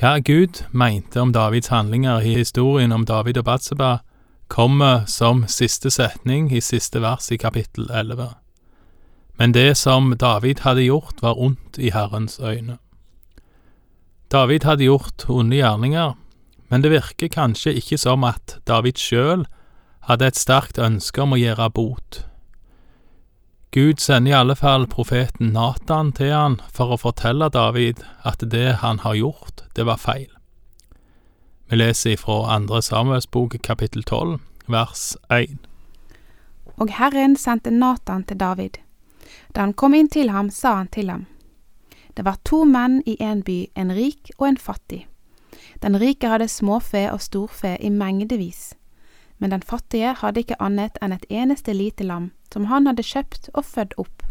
Hva Gud mente om Davids handlinger i historien om David og Batseba, kommer som siste setning i siste vers i kapittel 11. Men det som David hadde gjort, var ondt i Herrens øyne. David hadde gjort onde gjerninger, men det virker kanskje ikke som at David sjøl hadde et sterkt ønske om å gjøre bot. Gud sender i alle fall profeten Natan til han for å fortelle David at det han har gjort, det var feil. Vi leser ifra andre Samuels bok kapittel 12, vers 1. Og Herren sendte Natan til David. Da han kom inn til ham, sa han til ham. Det var to menn i en by, en rik og en fattig. Den rike hadde småfe og storfe i mengdevis, men den fattige hadde ikke annet enn et eneste lite lam, som han hadde kjøpt og født opp.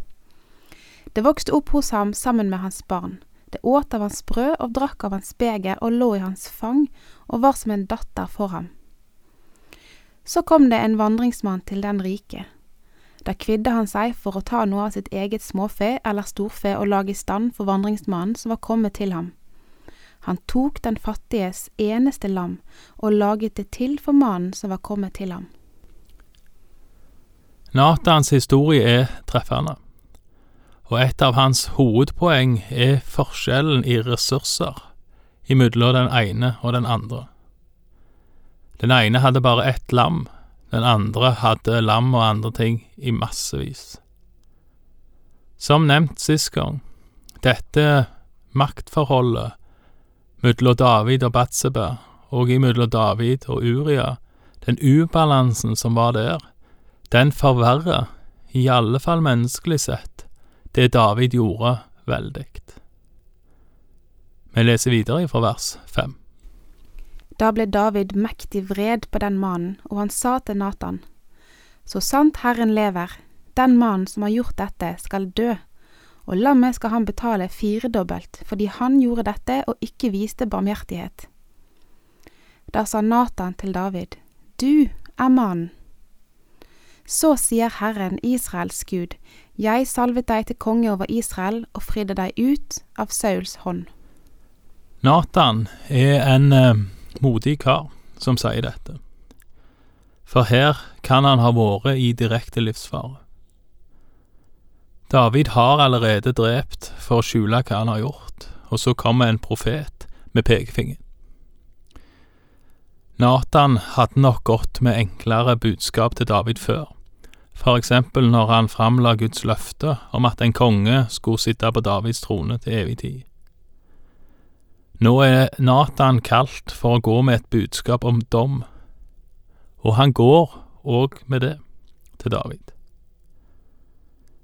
Det vokste opp hos ham sammen med hans barn, det åt av hans brød og drakk av hans beger og lå i hans fang og var som en datter for ham. Så kom det en vandringsmann til den rike. Da kvidde han seg for å ta noe av sitt eget småfe eller storfe og lage i stand for vandringsmannen som var kommet til ham. Han tok den fattiges eneste lam og laget det til for mannen som var kommet til ham. Natans historie er treffende, og et av hans hovedpoeng er forskjellen i ressurser imellom den ene og den andre. Den ene hadde bare ett lam, den andre hadde lam og andre ting i massevis. Som nevnt sist gang, dette maktforholdet mellom David og Batseba, og imellom David og Uria, den ubalansen som var der, den forverrer, i alle fall menneskelig sett, det David gjorde, veldig. Vi leser videre fra vers fem. Da ble David mektig vred på den mannen, og han sa til Natan, Så sant Herren lever, den mannen som har gjort dette, skal dø, og lammet skal han betale firedobbelt, fordi han gjorde dette og ikke viste barmhjertighet. Da sa Natan til David, Du er mannen. Så sier Herren, Israels Gud, Jeg salvet deg til konge over Israel og fridde deg ut av Sauls hånd. Natan er en eh, modig kar som sier dette, for her kan han ha vært i direkte livsfare. David har allerede drept for å skjule hva han har gjort, og så kommer en profet med pekefingeren. Nathan hadde nok gått med enklere budskap til David før, for eksempel når han framla Guds løfte om at en konge skulle sitte på Davids trone til evig tid. Nå er Nathan kalt for å gå med et budskap om dom, og han går òg med det til David.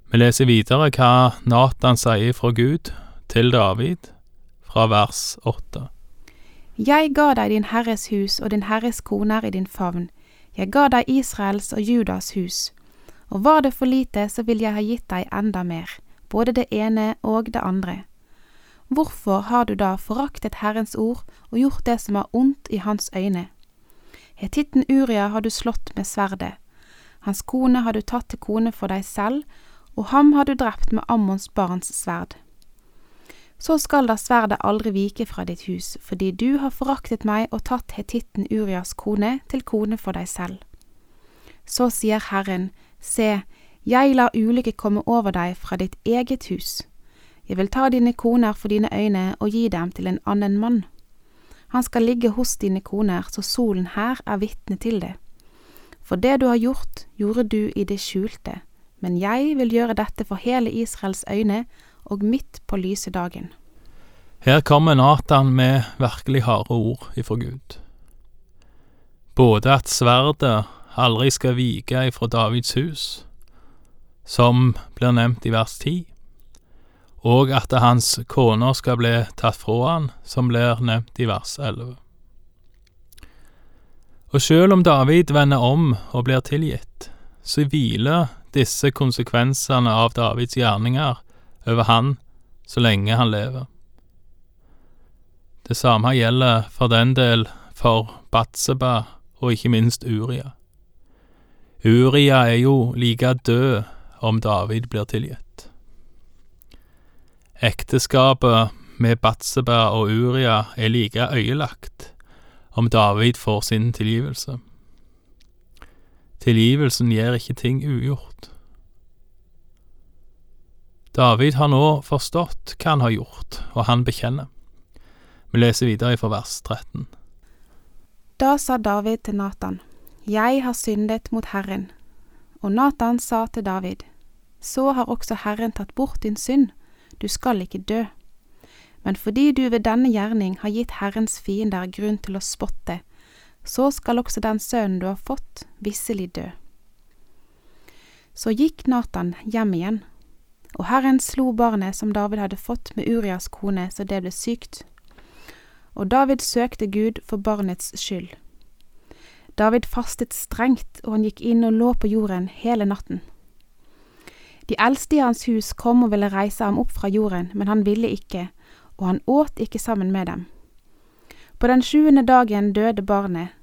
Vi leser videre hva Natan sier fra Gud til David, fra vers åtte. Jeg ga deg din Herres hus og din Herres koner i din favn, jeg ga deg Israels og Judas hus, og var det for lite, så vil jeg ha gitt deg enda mer, både det ene og det andre. Hvorfor har du da foraktet Herrens ord og gjort det som er ondt i hans øyne? Hetitten Uria har du slått med sverdet, hans kone har du tatt til kone for deg selv, og ham har du drept med Ammons barns sverd. Så skal da sverdet aldri vike fra ditt hus, fordi du har foraktet meg og tatt hetitten Urias kone til kone for deg selv. Så sier Herren, se, jeg lar ulykke komme over deg fra ditt eget hus. Jeg vil ta dine koner for dine øyne og gi dem til en annen mann. Han skal ligge hos dine koner, så solen her er vitne til det. For det du har gjort, gjorde du i det skjulte, men jeg vil gjøre dette for hele Israels øyne og midt på lyse dagen. Her kommer Natan med virkelig harde ord ifra Gud. Både at sverdet aldri skal vike ifra Davids hus, som blir nevnt i vers 10, og at hans koner skal bli tatt fra han, som blir nevnt i vers 11. Og sjøl om David vender om og blir tilgitt, så hviler disse konsekvensene av Davids gjerninger over han så lenge han lever. Det samme gjelder for den del for Batseba og ikke minst Uria. Uria er jo like død om David blir tilgitt. Ekteskapet med Batseba og Uria er like øyelagt om David får sin tilgivelse. Tilgivelsen gjør ikke ting ugjort. David har nå forstått hva han har gjort, og han bekjenner. Vi leser videre fra vers 13. Da sa David til Natan, Jeg har syndet mot Herren. Og Natan sa til David, Så har også Herren tatt bort din synd, du skal ikke dø. Men fordi du ved denne gjerning har gitt Herrens fiender grunn til å spotte, så skal også den sønnen du har fått, visselig dø. Så gikk Natan hjem igjen og Herren slo barnet som David hadde fått med Urias kone, så det ble sykt. Og David søkte Gud for barnets skyld. David fastet strengt, og han gikk inn og lå på jorden hele natten. De eldste i hans hus kom og ville reise ham opp fra jorden, men han ville ikke, og han åt ikke sammen med dem. På den sjuende dagen døde barnet,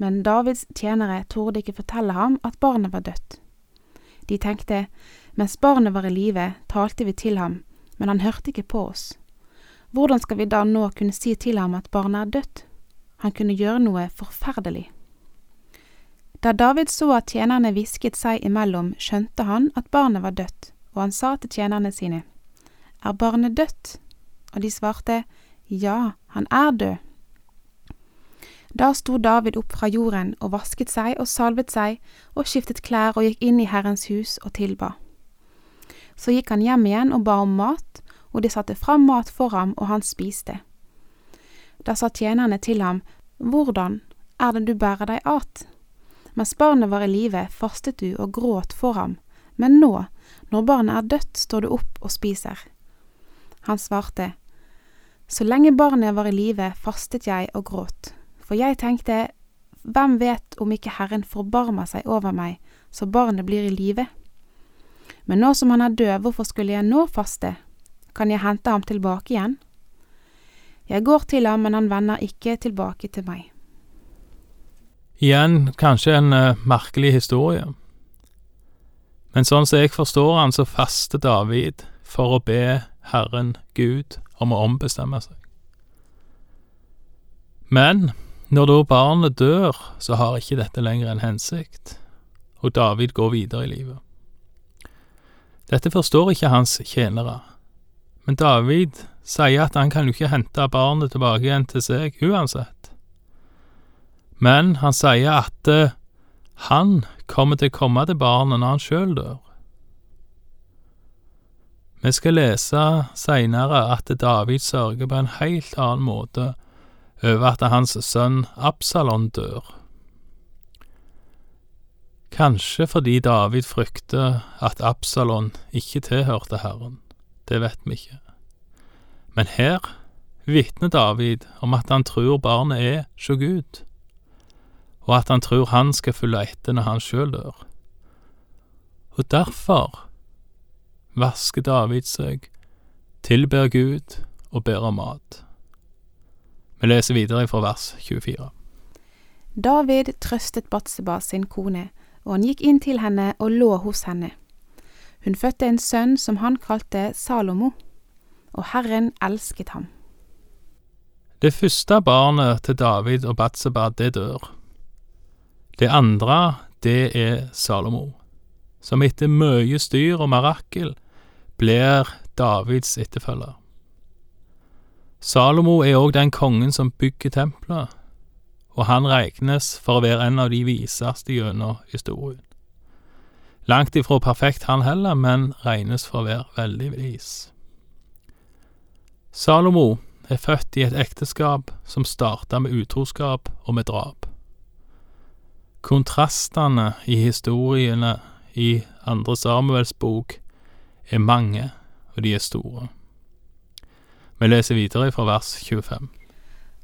men Davids tjenere torde ikke fortelle ham at barnet var dødt. De tenkte, mens barnet var i live, talte vi til ham, men han hørte ikke på oss. Hvordan skal vi da nå kunne si til ham at barnet er dødt? Han kunne gjøre noe forferdelig. Da David så at tjenerne hvisket seg imellom, skjønte han at barnet var dødt, og han sa til tjenerne sine, Er barnet dødt? Og de svarte, Ja, han er død. Da sto David opp fra jorden og vasket seg og salvet seg og skiftet klær og gikk inn i Herrens hus og tilba. Så gikk han hjem igjen og ba om mat, og de satte fram mat for ham, og han spiste. Da sa tjenerne til ham, Hvordan er det du bærer deg at? Mens barnet var i live, fastet du og gråt for ham, men nå, når barnet er dødt, står du opp og spiser. Han svarte, Så lenge barnet var i live, fastet jeg og gråt for jeg tenkte, hvem vet om ikke Herren forbarmer seg over meg, så barnet blir i live? Men nå som han er død, hvorfor skulle jeg nå faste? Kan jeg hente ham tilbake igjen? Jeg går til ham, men han vender ikke tilbake til meg. Igjen kanskje en uh, merkelig historie. Men sånn som jeg forstår han, så faster David for å be Herren Gud om å ombestemme seg. Men når da barnet dør, så har ikke dette lenger en hensikt, og David går videre i livet. Dette forstår ikke hans tjenere, men David sier at han kan jo ikke hente barnet tilbake igjen til seg uansett. Men han sier at uh, han kommer til å komme til barnet når han sjøl dør. Vi skal lese seinere at David sørger på en helt annen måte over at hans sønn Absalon dør. Kanskje fordi David frykter at Absalon ikke tilhørte Herren, det vet vi ikke. Men her vitner David om at han tror barnet er sjå Gud, og at han tror han skal følge etter når han sjøl dør. Og derfor vasker David seg, tilber Gud og ber om mat. Vi leser videre fra vers 24. David trøstet Batseba sin kone, og han gikk inn til henne og lå hos henne. Hun fødte en sønn som han kalte Salomo, og Herren elsket ham. Det første barnet til David og Batseba, det dør. Det andre, det er Salomo, som etter mye styr og mirakel blir Davids etterfølger. Salomo er òg den kongen som bygger tempelet, og han regnes for å være en av de viseste gjennom historien. Langt ifra perfekt han heller, men regnes for å være veldig vis. Salomo er født i et ekteskap som starta med utroskap og med drap. Kontrastene i historiene i Andre Samuels bok er mange, og de er store. Vi leser videre fra vers 25.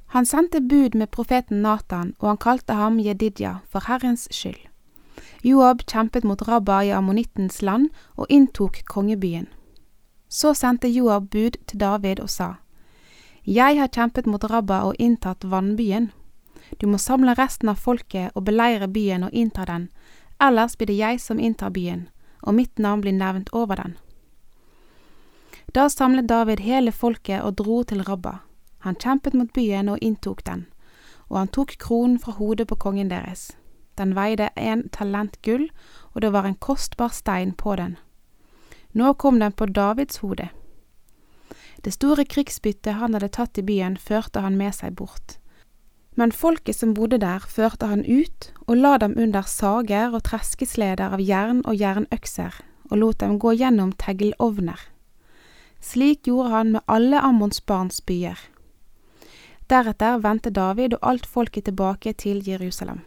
Han sendte bud med profeten Natan, og han kalte ham Jedidja for Herrens skyld. Joab kjempet mot Rabba i Ammonittens land og inntok kongebyen. Så sendte Joab bud til David og sa, Jeg har kjempet mot Rabba og inntatt vannbyen. Du må samle resten av folket og beleire byen og innta den, ellers blir det jeg som inntar byen, og mitt navn blir nevnt over den. Da samlet David hele folket og dro til Rabba. Han kjempet mot byen og inntok den, og han tok kronen fra hodet på kongen deres. Den veide en talent gull, og det var en kostbar stein på den. Nå kom den på Davids hode. Det store krigsbyttet han hadde tatt i byen, førte han med seg bort. Men folket som bodde der, førte han ut og la dem under sager og treskesleder av jern og jernøkser, og lot dem gå gjennom teglovner. Slik gjorde han med alle Ammons barns byer. Deretter vendte David og alt folket tilbake til Jerusalem.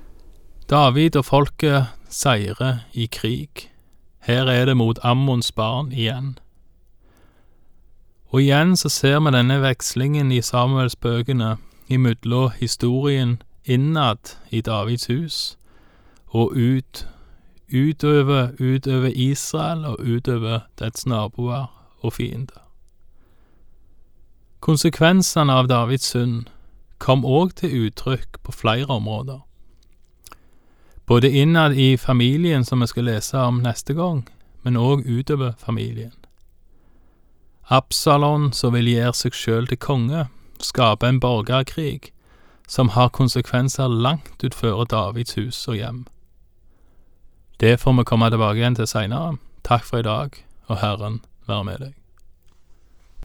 David og folket seirer i krig. Her er det mot Ammons barn igjen. Og igjen så ser vi denne vekslingen i Samuelsbøkene imellom historien innad i Davids hus og ut, utover, utover Israel og utover dets naboer og fiender. Konsekvensene av Davids synd kom òg til uttrykk på flere områder. Både innad i familien, som vi skal lese om neste gang, men òg utover familien. Absalon, som vil gjøre seg sjøl til konge, skaper en borgerkrig som har konsekvenser langt utfører Davids hus og hjem. Det får vi komme tilbake igjen til seinere. Takk for i dag, og Herren være med deg.